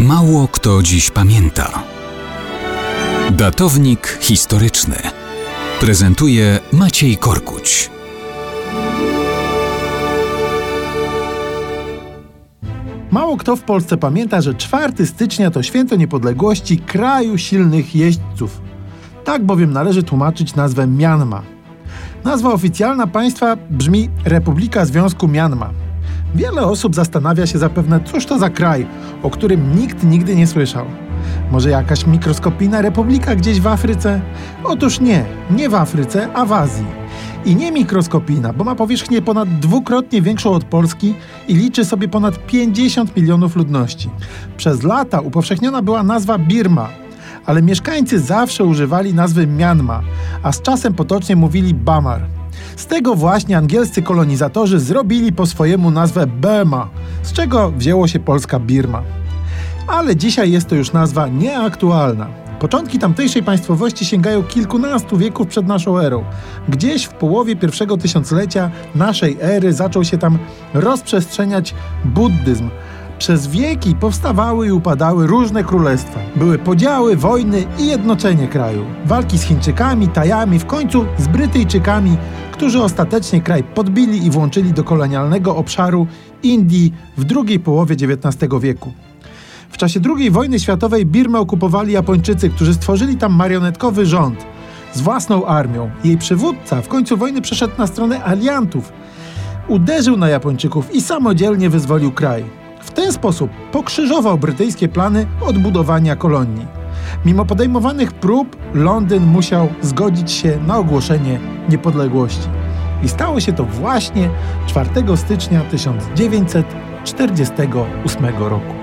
Mało kto dziś pamięta. Datownik historyczny prezentuje Maciej Korkuć. Mało kto w Polsce pamięta, że 4 stycznia to święto niepodległości kraju silnych jeźdźców. Tak bowiem należy tłumaczyć nazwę Mianma. Nazwa oficjalna państwa brzmi Republika Związku Mianma. Wiele osób zastanawia się zapewne, cóż to za kraj, o którym nikt nigdy nie słyszał. Może jakaś mikroskopijna republika gdzieś w Afryce? Otóż nie, nie w Afryce, a w Azji. I nie mikroskopijna, bo ma powierzchnię ponad dwukrotnie większą od Polski i liczy sobie ponad 50 milionów ludności. Przez lata upowszechniona była nazwa Birma, ale mieszkańcy zawsze używali nazwy Myanmar, a z czasem potocznie mówili Bamar. Z tego właśnie angielscy kolonizatorzy zrobili po swojemu nazwę Burma, z czego wzięło się polska Birma. Ale dzisiaj jest to już nazwa nieaktualna. Początki tamtejszej państwowości sięgają kilkunastu wieków przed naszą erą. Gdzieś w połowie pierwszego tysiąclecia naszej ery zaczął się tam rozprzestrzeniać buddyzm, przez wieki powstawały i upadały różne królestwa. Były podziały, wojny i jednoczenie kraju. Walki z Chińczykami, Tajami, w końcu z Brytyjczykami, którzy ostatecznie kraj podbili i włączyli do kolonialnego obszaru Indii w drugiej połowie XIX wieku. W czasie II wojny światowej Birmę okupowali Japończycy, którzy stworzyli tam marionetkowy rząd z własną armią. Jej przywódca w końcu wojny przeszedł na stronę aliantów. Uderzył na Japończyków i samodzielnie wyzwolił kraj. W ten sposób pokrzyżował brytyjskie plany odbudowania kolonii. Mimo podejmowanych prób, Londyn musiał zgodzić się na ogłoszenie niepodległości. I stało się to właśnie 4 stycznia 1948 roku.